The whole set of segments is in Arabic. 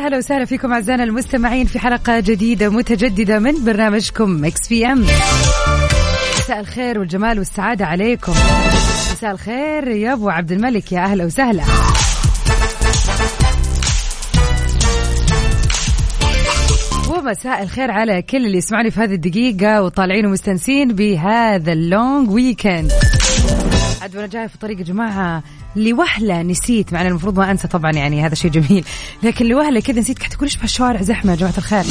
ويا هلا وسهلا فيكم أعزائنا المستمعين في حلقة جديدة متجددة من برنامجكم Mix PM مساء الخير والجمال والسعادة عليكم. مساء الخير يا أبو عبد الملك يا أهلا وسهلا. ومساء الخير على كل اللي يسمعني في هذه الدقيقة وطالعين ومستنسين بهذا ال long weekend عاد وأنا جاي في الطريق يا جماعة لوهلة نسيت مع المفروض ما أنسى طبعا يعني هذا شيء جميل. لكن لوهلة كذا نسيت قاعد كل شوي الشوارع زحمة يا جماعة الخير؟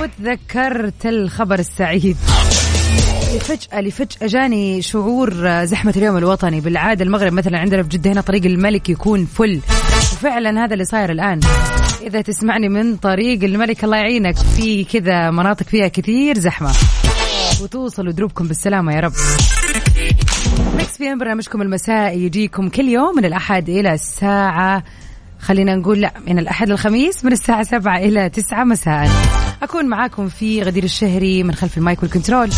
وتذكرت الخبر السعيد. لفجأة لفجأة جاني شعور زحمة اليوم الوطني. بالعادة المغرب مثلا عندنا في جدة هنا طريق الملك يكون فل. وفعلا هذا اللي صاير الآن. إذا تسمعني من طريق الملك الله يعينك. في كذا مناطق فيها كثير زحمة. وتوصلوا دروبكم بالسلامة يا رب. Mix PM برنامجكم المسائي يجيكم كل يوم من الأحد إلى الساعة خلينا نقول لا من الأحد للخميس من الساعة سبعة إلى تسعة مساء. أكون معاكم في غدير الشهري من خلف ال mic وال control.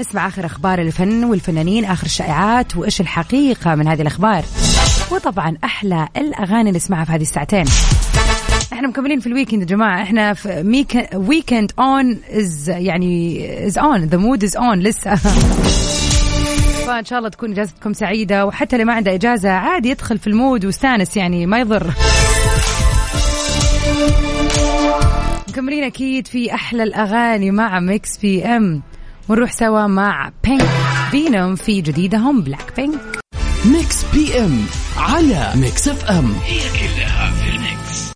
نسمع آخر أخبار الفن والفنانين آخر الشائعات وإيش الحقيقة من هذه الأخبار. وطبعا أحلى الأغاني نسمعها في هذه الساعتين. إحنا مكملين في ال weekend يا جماعة. إحنا في weekend on is يعني is on the mood is on لسه. فان شاء الله تكون إجازتكم سعيدة وحتى اللي ما عنده إجازة عادي يدخل في ال mood واستانس يعني ما يضر. مكملين أكيد في أحلى الأغاني مع Mix PM. ونروح سوا مع Pink Venom في جديدهم BLACKPINK Mix PM على Mix FM هي كلها في ال mix.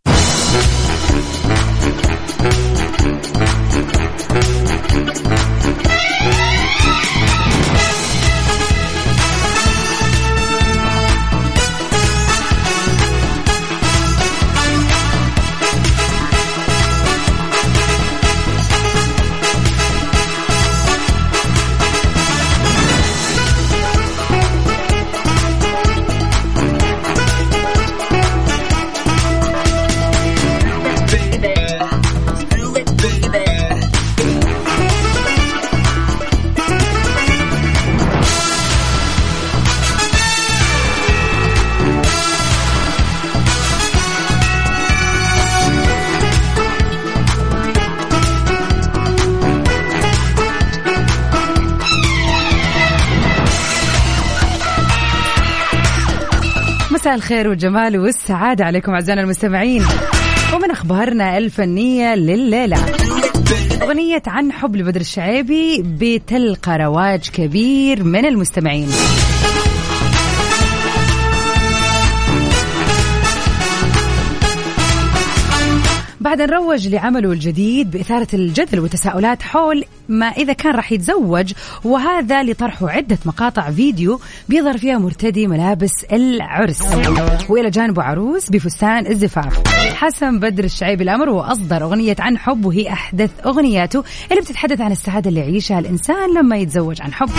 مساء الخير والجمال والسعادة عليكم أعزائنا المستمعين. ومن أخبارنا الفنية لليلة. أغنية عن حب لبدر الشعيبي بتلقى رواج كبير من المستمعين. بعد أن روج لعمله الجديد بإثارة الجدل والتساؤلات حول ما إذا كان راح يتزوج وهذا لطرحه عدة مقاطع فيديو بيظهر فيها مرتدي ملابس العرس. وإلى جانبه عروس بفستان الزفاف. حسم بدر الشعيبي الأمر وأصدر أغنية عن حب وهي أحدث أغنياته اللي بتتحدث عن السعادة اللي يعيشها الإنسان لما يتزوج عن حب.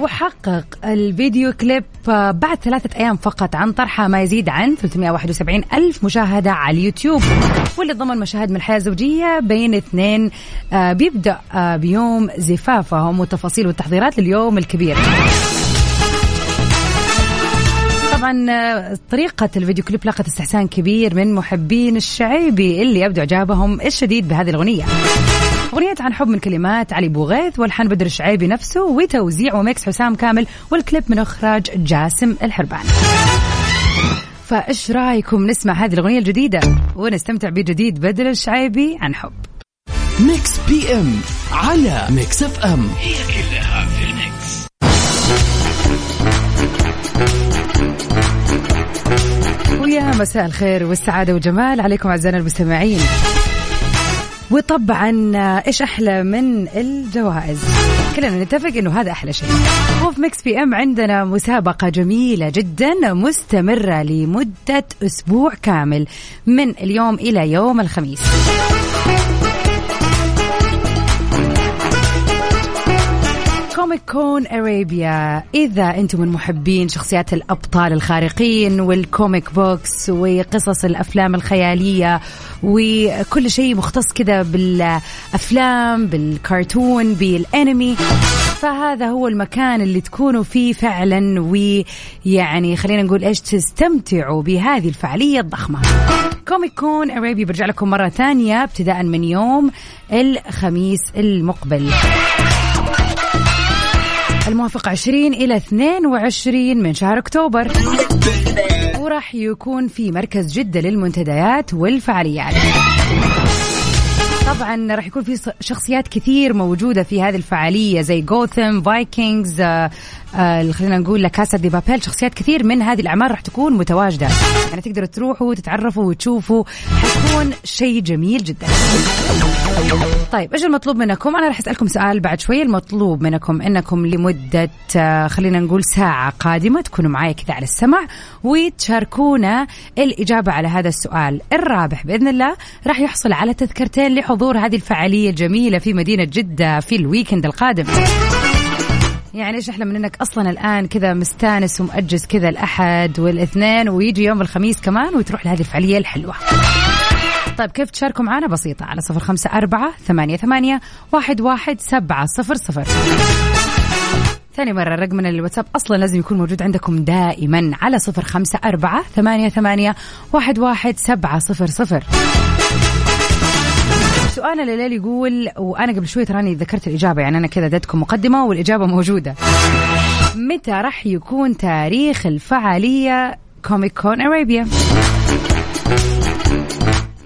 وحقق الفيديو كليب بعد ثلاثة أيام فقط عن طرحه ما يزيد عن 371 ألف مشاهدة على اليوتيوب واللي ضمن مشاهد من الحياة الزوجية بين اثنين آه، بيبدأ آه، بيوم زفافهم والتفاصيل والتحضيرات لليوم الكبير. طبعا آه، طريقة الفيديو كليب لقت استحسان كبير من محبين الشعيبي اللي يبدو إعجابهم الشديد بهذه الأغنية. أغنية عن حب من كلمات علي بوغيث والحان بدر الشعيبي نفسه وتوزيع و mix حسام كامل والكليب من إخراج جاسم الحربان. فإيش رايكم نسمع هذه الأغنية الجديدة ونستمتع بجديد بدر الشعيبي عن حب؟ Mix PM على Mix FM. هي كلها في ال mix. يا مساء الخير والسعادة والجمال عليكم أعزائنا المستمعين. وطبعا إيش أحلى من الجوائز؟ كلنا نتفق إنه هذا أحلى شيء. وفي Mix PM عندنا مسابقة جميلة جدا مستمرة لمدة أسبوع كامل من اليوم إلى يوم الخميس. Comic Con Arabia إذا أنتم من محبين شخصيات الأبطال الخارقين وال comic books وقصص الأفلام الخيالية وكل شيء مختص كذا بالأفلام بالكرتون بالأنمي فهذا هو المكان اللي تكونوا فيه فعلا. ويعني خلينا نقول إيش تستمتعوا بهذه الفعالية الضخمة. Comic Con Arabia برجع لكم مرة ثانية ابتداء من يوم الخميس المقبل. الموافق 20 إلى 22 من شهر أكتوبر. وراح يكون في مركز جدة للمنتديات والفعاليات. طبعا راح يكون في شخصيات كثير موجودة في هذه الفعالية زي Gotham Vikings آه آه خلينا نقول La Casa de Papel شخصيات كثير من هذه الأعمال راح تكون متواجدة. يعني تقدروا تروحوا وتتعرفوا وتشوفوا. حيكون شيء جميل جدا. طيب إيش المطلوب منكم؟ أنا راح أسألكم سؤال بعد شوي. المطلوب منكم إنكم لمدة آه خلينا نقول ساعة قادمة تكونوا معي كذا على السمع وتشاركونا الإجابة على هذا السؤال الرابح بإذن الله. راح يحصل على تذكرتين لحضور هذه الفعالية الجميلة في مدينة جدة في الويكند القادم. يعني إيش إحلى من إنك أصلا الآن كذا مستانس ومأجز كذا الأحد والإثنين ويجي يوم الخميس كمان وتروح لهذه الفعالية الحلوة. طيب كيف تشاركوا معنا؟ بسيطة على صفر خمسة أربعة ثمانية, ثمانية واحد, واحد سبعة صفر صفر. ثاني مرة رقمنا الواتساب أصلا لازم يكون موجود عندكم دائما على صفر خمسة أربعة ثمانية, ثمانية واحد, واحد سبعة صفر صفر. سؤالنا الليل يقول وأنا قبل شوي تراني ذكرت الإجابة يعني أنا كذا اديتكم مقدمة والإجابة موجودة. متى راح يكون تاريخ الفعالية Comic Con Arabia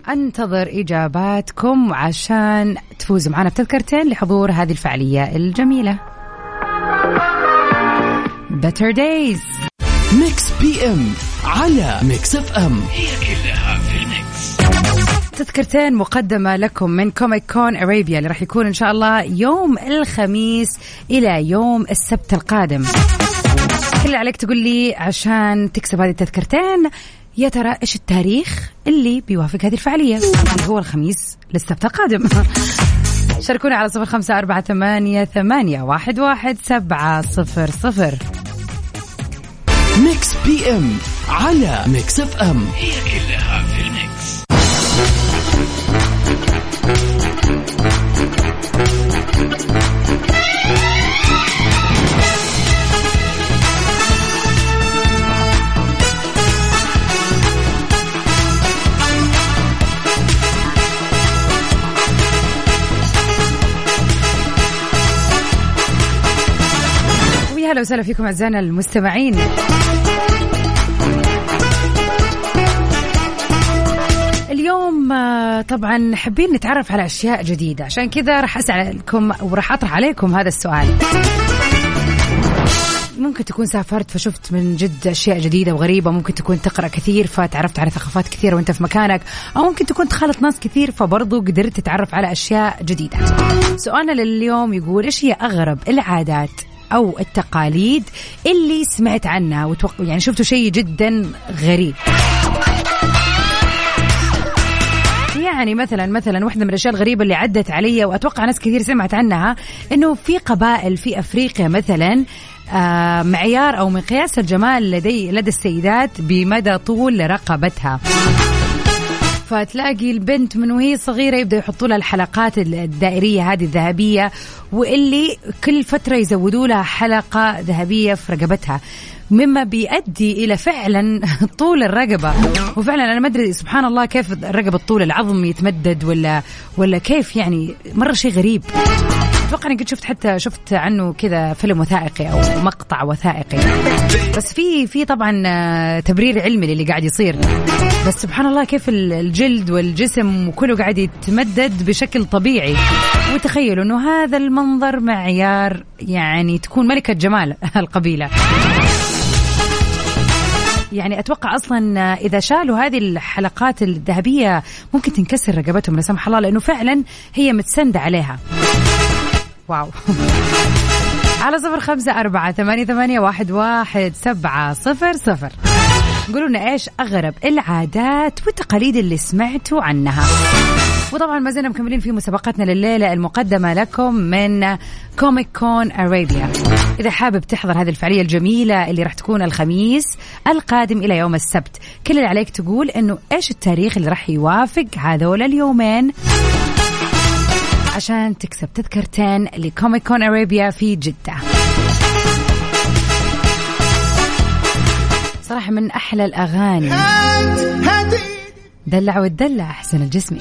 أنتظر إجاباتكم عشان تفوزوا معنا بتذكرتين لحضور هذه الفعالية الجميلة. Better Days. Mix PM على Mix FM هي كلها تذكرتين مقدمة لكم من Comic Con Arabia اللي راح يكون إن شاء الله يوم الخميس إلى يوم السبت القادم. كل اللي عليك تقول لي عشان تكسب هذه التذكرتين يا ترى إيش التاريخ اللي بيوافق هذه الفعالية؟ اللي هو الخميس للسبت القادم. شاركونا على صفر خمسة أربعة ثمانية, ثمانية واحد, واحد سبعة صفر صفر. Mix PM على Mix FM هي كلها في ال Mix. أهلا وسهلا فيكم أعزائنا المستمعين. اليوم طبعا حابين نتعرف على أشياء جديدة. عشان كذا راح أسألكم وراح أطرح عليكم هذا السؤال. ممكن تكون سافرت فشفت من جد أشياء جديدة وغريبة. ممكن تكون تقرأ كثير فتعرفت على ثقافات كثيرة وأنت في مكانك. أو ممكن تكون تخالط ناس كثير فبرضو قدرت تتعرف على أشياء جديدة. سؤالنا لليوم يقول إيش هي أغرب العادات أو التقاليد اللي سمعت عنها وتوقع يعني شفتوا شيء جدا غريب؟ يعني مثلا مثلا واحدة من الأشياء الغريبة اللي عدت علي وأتوقع ناس كثير سمعت عنها إنه في قبائل في أفريقيا مثلا آه معيار أو مقياس الجمال لدي لدى السيدات بمدى طول رقبتها. فتلاقي البنت من وهي صغيرة يبدأ يحطوا لها الحلقات الدائرية هذه الذهبية واللي كل فترة يزودوا لها حلقة ذهبية في رقبتها. مما بيؤدي إلى فعلا طول الرقبة. وفعلا أنا ما أدري سبحان الله كيف الرقبة طول العظم يتمدد ولا ولا كيف يعني مرة شيء غريب. أتوقع إني قد شفت حتى شفت عنه كذا فيلم وثائقي أو مقطع وثائقي. بس في في طبعا تبرير علمي للي قاعد يصير. بس سبحان الله كيف الجلد والجسم وكله قاعد يتمدد بشكل طبيعي. وتخيلوا إنه هذا المنظر معيار يعني تكون ملكة جمال القبيلة. يعني أتوقع أصلا إذا شالوا هذه الحلقات الذهبية ممكن تنكسر رقبتهم لا سمح الله لأنه فعلا هي متسندة عليها. واو. على صفر خمسة أربعة ثمانية, ثمانية واحد, واحد سبعة صفر صفر. قولوا لنا إيش أغرب العادات والتقاليد اللي سمعتوا عنها. وطبعا ما زلنا مكملين في مسابقتنا لليلة المقدمة لكم من Comic Con Arabia إذا حابب تحضر هذه الفعالية الجميلة اللي راح تكون الخميس القادم إلى يوم السبت كل اللي عليك تقول إنه إيش التاريخ اللي راح يوافق هذول اليومين؟ عشان تكسب تذكرتين ل Comic Con Arabia في جدة. صراحة من أحلى الأغاني. دلع وتدلع حسين الجسمي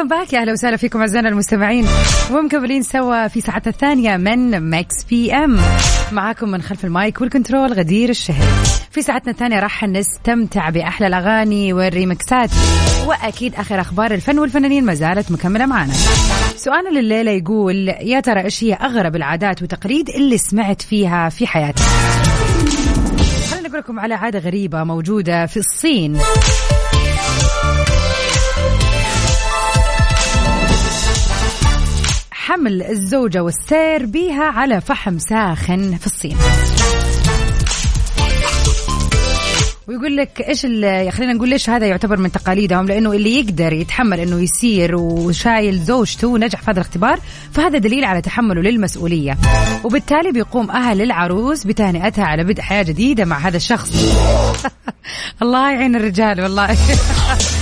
Welcome back يا أهلا وسهلا فيكم أعزائنا المستمعين. ومكملين سوا في ساعتنا الثانية من Mix PM معاكم من خلف ال mic وال control غدير الشهري في ساعتنا الثانية راح نستمتع بأحلى الأغاني والريمكسات. وأكيد آخر أخبار الفن والفنانين ما زالت مكملة معنا. سؤالنا لليلة يقول يا ترى إيش هي أغرب العادات وتقاليد اللي سمعت فيها في حياتك؟ خلينا نقول لكم على عادة غريبة موجودة في الصين. حمل الزوجة والسير بها على فحم ساخن في الصين. ويقول لك إيش خلينا نقول ليش هذا يعتبر من تقاليدهم؟ لأنه اللي يقدر يتحمل إنه يسير وشايل زوجته ونجح في هذا الاختبار فهذا دليل على تحمله للمسؤولية. وبالتالي بيقوم أهل العروس بتهنئتها على بدء حياة جديدة مع هذا الشخص. الله يعين الرجال والله.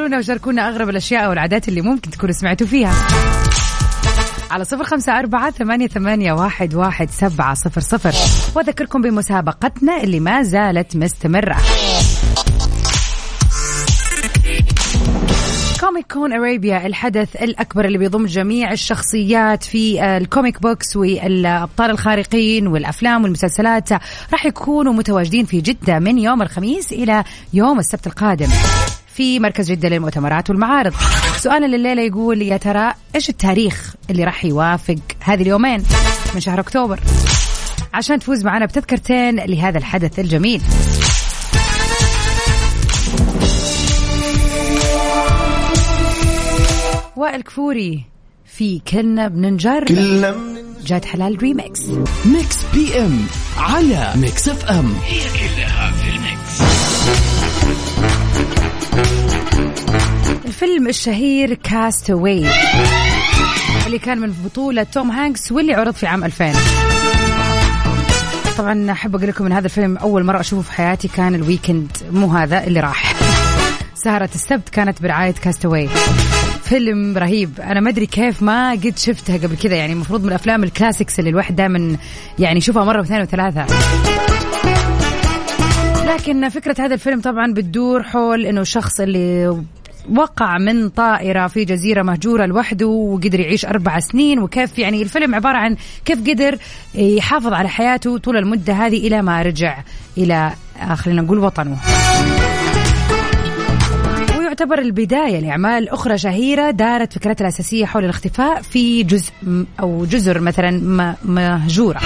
قولوا لنا وشاركونا أغرب الأشياء والعادات اللي ممكن تكونوا سمعتوا فيها. على صفر خمسة أربعة ثمانية, ثمانية واحد, واحد سبعة صفر صفر. وأذكركم بمسابقتنا اللي ما زالت مستمرة. Comic Con Arabia الحدث الأكبر اللي بيضم جميع الشخصيات في ال comic books والأبطال الخارقين والأفلام والمسلسلات راح يكونوا متواجدين في جدة من يوم الخميس إلى يوم السبت القادم. في مركز جدة للمؤتمرات والمعارض. سؤالنا لليلة يقول يا ترى إيش التاريخ اللي راح يوافق هذه اليومين من شهر أكتوبر؟ عشان تفوز معنا بتذكرتين لهذا الحدث الجميل. وائل كفوري في كلنا بننجر جاد حلال remix Mix PM على Mix FM هي كلها في ال Mix. الفيلم الشهير Cast Away اللي كان من بطولة توم هانكس واللي عرض في عام 2000 طبعا أحب أقول لكم إن هذا الفيلم أول مرة أشوفه في حياتي كان ال weekend مو هذا اللي راح. سهرة السبت كانت برعاية Cast Away فيلم رهيب. أنا ما أدري كيف ما قد شفتها قبل كذا يعني المفروض من الافلام ال classics اللي الواحد دائما يعني يشوفها مرة واثنين وثلاثة. لكن فكرة هذا الفيلم طبعا بتدور حول إنه الشخص اللي وقع من طائرة في جزيرة مهجورة لوحده وقدر يعيش أربع سنين. وكيف يعني الفيلم عبارة عن كيف قدر يحافظ على حياته طول المدة هذه إلى ما رجع إلى خلينا نقول وطنه. ويعتبر البداية لأعمال أخرى شهيرة دارت فكرتها الأساسية حول الاختفاء في جزء أو جزر مثلا مهجورة.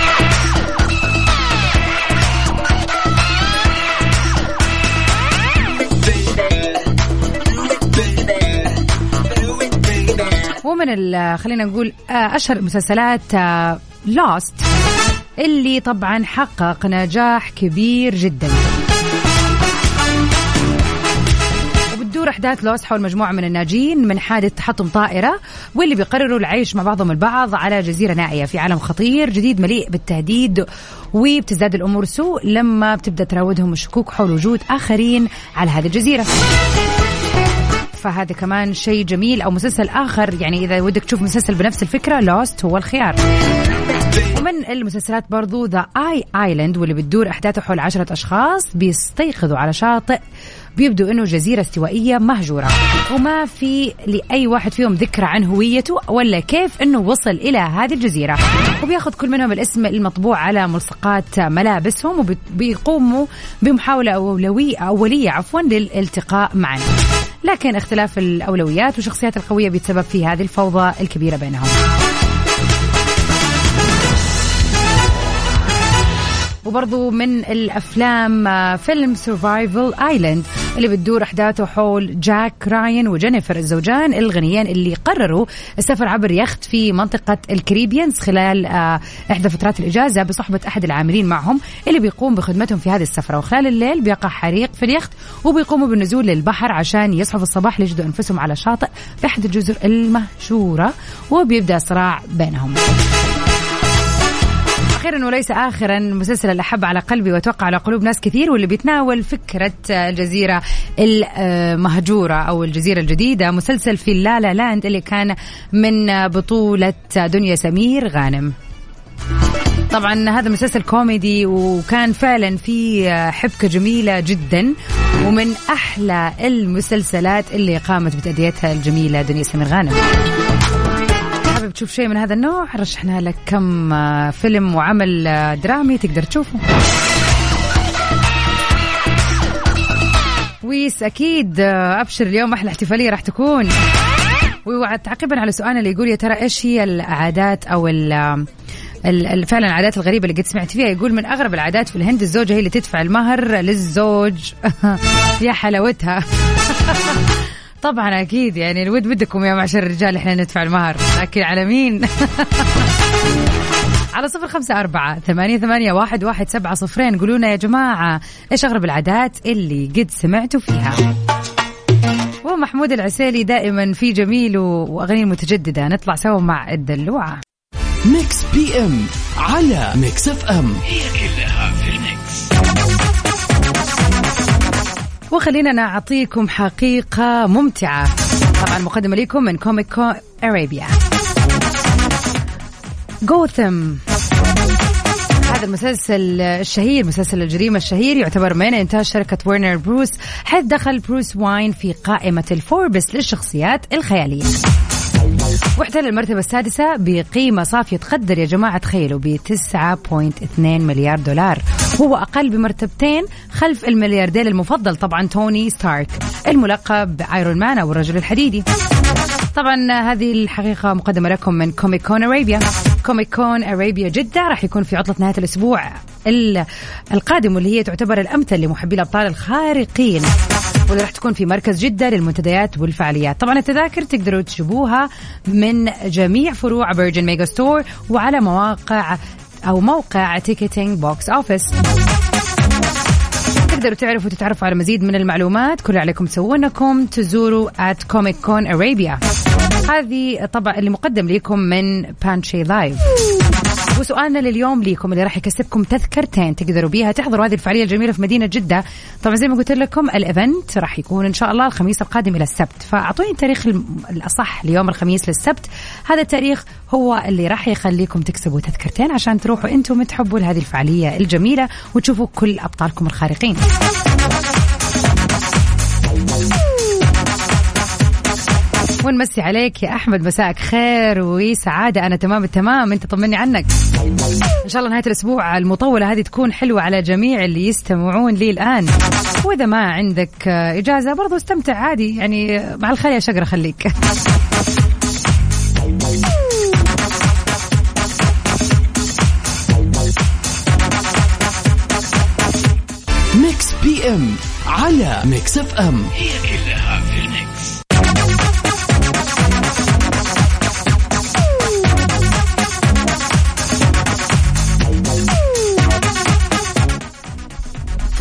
ومن خلينا نقول أشهر مسلسلات لوست اللي طبعا حقق نجاح كبير جدا. وبتدور أحداث لوست حول مجموعة من الناجين من حادث تحطم طائرة واللي بيقرروا العيش مع بعضهم البعض على جزيرة نائية في عالم خطير جديد مليء بالتهديد وبتزداد الأمور سوء لما بتبدأ تراودهم الشكوك حول وجود آخرين على هذه الجزيرة. فهذا كمان شيء جميل أو مسلسل آخر. يعني إذا ودك تشوف مسلسل بنفس الفكرة Lost هو الخيار. ومن المسلسلات برضو The I-Land واللي بتدور أحداثه حول عشرة أشخاص بيستيقظوا على شاطئ بيبدو أنه جزيرة استوائية مهجورة. وما في لأي واحد فيهم ذكرى عن هويته ولا كيف أنه وصل إلى هذه الجزيرة. وبياخذ كل منهم الاسم المطبوع على ملصقات ملابسهم وبيقوموا بمحاولة أولوية أولية عفوا للالتقاء معا. لكن اختلاف الأولويات والشخصيات القوية بيتسبب في هذه الفوضى الكبيرة بينهم. وبرضو من الأفلام آه، فيلم Survival Island اللي بتدور أحداثه حول جاك راين وجينيفر الزوجان الغنيين اللي قرروا السفر عبر يخت في منطقة ال Caribbeans خلال آه، إحدى فترات الإجازة بصحبة أحد العاملين معهم اللي بيقوم بخدمتهم في هذه السفرة. وخلال الليل بيقع حريق في اليخت وبيقوموا بالنزول للبحر عشان يصحوا في الصباح ليجدوا أنفسهم على شاطئ في أحد الجزر المهجورة وبيبدأ صراع بينهم. أخيرا وليس اخرا مسلسل الأحب على قلبي وأتوقع على قلوب ناس كثير واللي بيتناول فكرة الجزيرة المهجورة أو الجزيرة الجديدة. مسلسل في لا لا لاند اللي كان من بطولة دنيا سمير غانم. طبعا هذا مسلسل كوميدي وكان فعلا في حبكة جميلة جدا ومن أحلى المسلسلات اللي قامت بتأديتها الجميلة دنيا سمير غانم. تشوف شيء من هذا النوع رشحنا لك كم آه، فيلم وعمل آه، درامي تقدر تشوفه. ويس أكيد آه، أبشر اليوم أحلى احتفالية راح تكون. ووعد تعقيبا على سؤالنا اللي يقول يا ترى إيش هي العادات أو فعلا العادات الغريبة اللي قد سمعت فيها؟ يقول من أغرب العادات في الهند الزوجة هي اللي تدفع المهر للزوج. يا حلاوتها. طبعا أكيد يعني الود ودكم يا معشر الرجال إحنا ندفع المهر. لكن على مين؟ على صفر خمسة أربعة ثمانية, ثمانية واحد, واحد سبعة صفرين. قولونا يا جماعة إيش أغرب العادات اللي قد سمعتوا فيها؟ ومحمود العسيلي دائما في جميل وأغاني متجددة. نطلع سوا مع الدلوعة. Mix PM على Mix FM. هي كلها وخلينا نعطيكم حقيقة ممتعة. طبعا مقدمة لكم من Comic Con Arabia Gotham هذا المسلسل الشهير مسلسل الجريمة الشهير يعتبر من إنتاج شركة Warner Bros حيث دخل بروس واين في قائمة الفوربس للشخصيات الخيالية. واحتل المرتبة السادسة بقيمة صافية تقدر يا جماعة تخيلوا ب 9.2 مليار دولار. هو أقل بمرتبتين خلف الملياردير المفضل طبعا توني ستارك الملقب ب Iron Man أو الرجل الحديدي. طبعا هذه الحقيقة مقدمة لكم من Comic Con Arabia Comic Con Arabia جدة راح يكون في عطلة نهاية الأسبوع القادم واللي هي تعتبر الأمثل لمحبي الأبطال الخارقين. واللي راح تكون في مركز جدة للمنتديات والفعاليات. طبعا التذاكر تقدروا تشوفوها من جميع فروع Virgin Megastore وعلى مواقع أو موقع ticketing box office تقدروا تعرفوا وتتعرفوا على مزيد من المعلومات. كل اللي عليكم تسوونه إنكم تزوروا at Comic Con Arabia هذه طبعا اللي مقدم لكم من بانشي لايف وسؤالنا لليوم ليكم اللي راح يكسبكم تذكرتين تقدروا بيها تحضروا هذه الفعالية الجميلة في مدينة جدة. طبعا زي ما قلت لكم ال event راح يكون إن شاء الله الخميس القادم إلى السبت. فأعطوني التاريخ الأصح ليوم الخميس للسبت. هذا التاريخ هو اللي راح يخليكم تكسبوا تذكرتين عشان تروحوا أنتم تحبوا لهذه الفعالية الجميلة وتشوفوا كل أبطالكم الخارقين. ونمسي عليك يا أحمد مساءك خير وسعاده أنا تمام التمام أنت طمني عنك. إن شاء الله نهاية الأسبوع المطولة هذه تكون حلوة على جميع اللي يستمعون لي الآن. وإذا ما عندك إجازة برضو استمتع عادي. يعني مع الخير يا شقرة خليك. Mix PM على Mix FM. هي كلها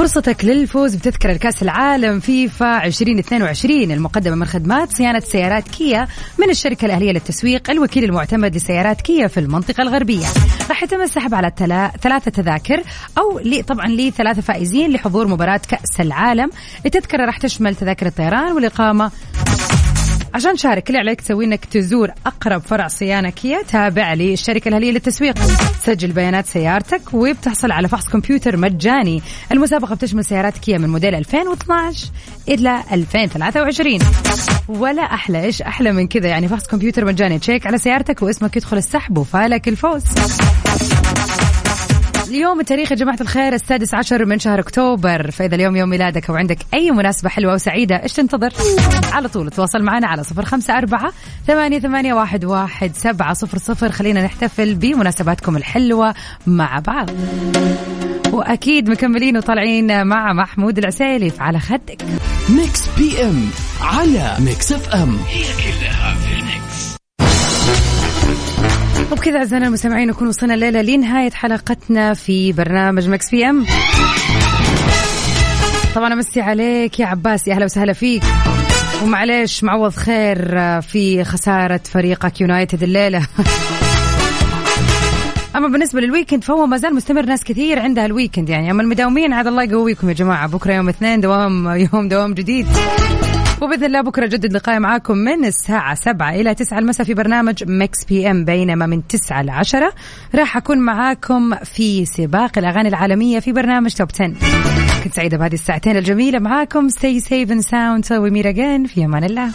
فرصتك للفوز بتذكرة كأس العالم فيفا 2022 المقدمة من خدمات صيانة سيارات كيا من الشركة الأهلية للتسويق الوكيل المعتمد لسيارات كيا في المنطقة الغربية. راح يتم السحب على. ثلاثة تذاكر أو لي طبعا لثلاثة فائزين لحضور مباراة كأس العالم. التذكرة راح تشمل تذاكر الطيران والإقامة. عشان تشارك اللي عليك تسوي إنك تزور أقرب فرع صيانه كيا تابع للشركة الأهلية للتسويق. تسجل بيانات سيارتك وبتحصل على فحص كمبيوتر مجاني. المسابقة بتشمل سيارات كيا من موديل 2012 إلى 2023 ولا أحلى إيش أحلى من كذا؟ يعني فحص كمبيوتر مجاني. تشيك على سيارتك واسمك يدخل السحب وفالك الفوز. اليوم التاريخ يا جماعة الخير السادس عشر من شهر أكتوبر. فإذا اليوم يوم ميلادك أو عندك أي مناسبة حلوة وسعيدة إيش تنتظر؟ على طول تواصل معنا على صفر خمسة أربعة ثمانية, ثمانية واحد, واحد سبعة صفر صفر. خلينا نحتفل بمناسباتكم الحلوة مع بعض. وأكيد مكملين وطالعين مع محمود العسيلي على خدك. Mix PM على Mix FM. هي كلها في وبكذا أعزائنا المستمعين نكون وصلنا الليلة لنهاية حلقتنا في برنامج Mix PM. طبعا أمسي عليك يا عباس يا أهلا وسهلا فيك. ومعليش معوض خير في خسارة فريقك United الليلة. أما بالنسبة لل weekend فهو ما زال مستمر ناس كثير عندها ال weekend يعني. أما المداومين عاد الله يقويكم يا جماعة. بكرة يوم اثنين دوام يوم دوام جديد. وبإذن الله بكرة جدد لقائي معاكم من الساعة 7 إلى 9 المساء في برنامج Mix PM بينما من 9 ل 10 راح أكون معاكم في سباق الأغاني العالمية في برنامج Top 10 كنت سعيدة بهذه الساعتين الجميلة. معاكم stay safe and sound. وميرا في أمان الله.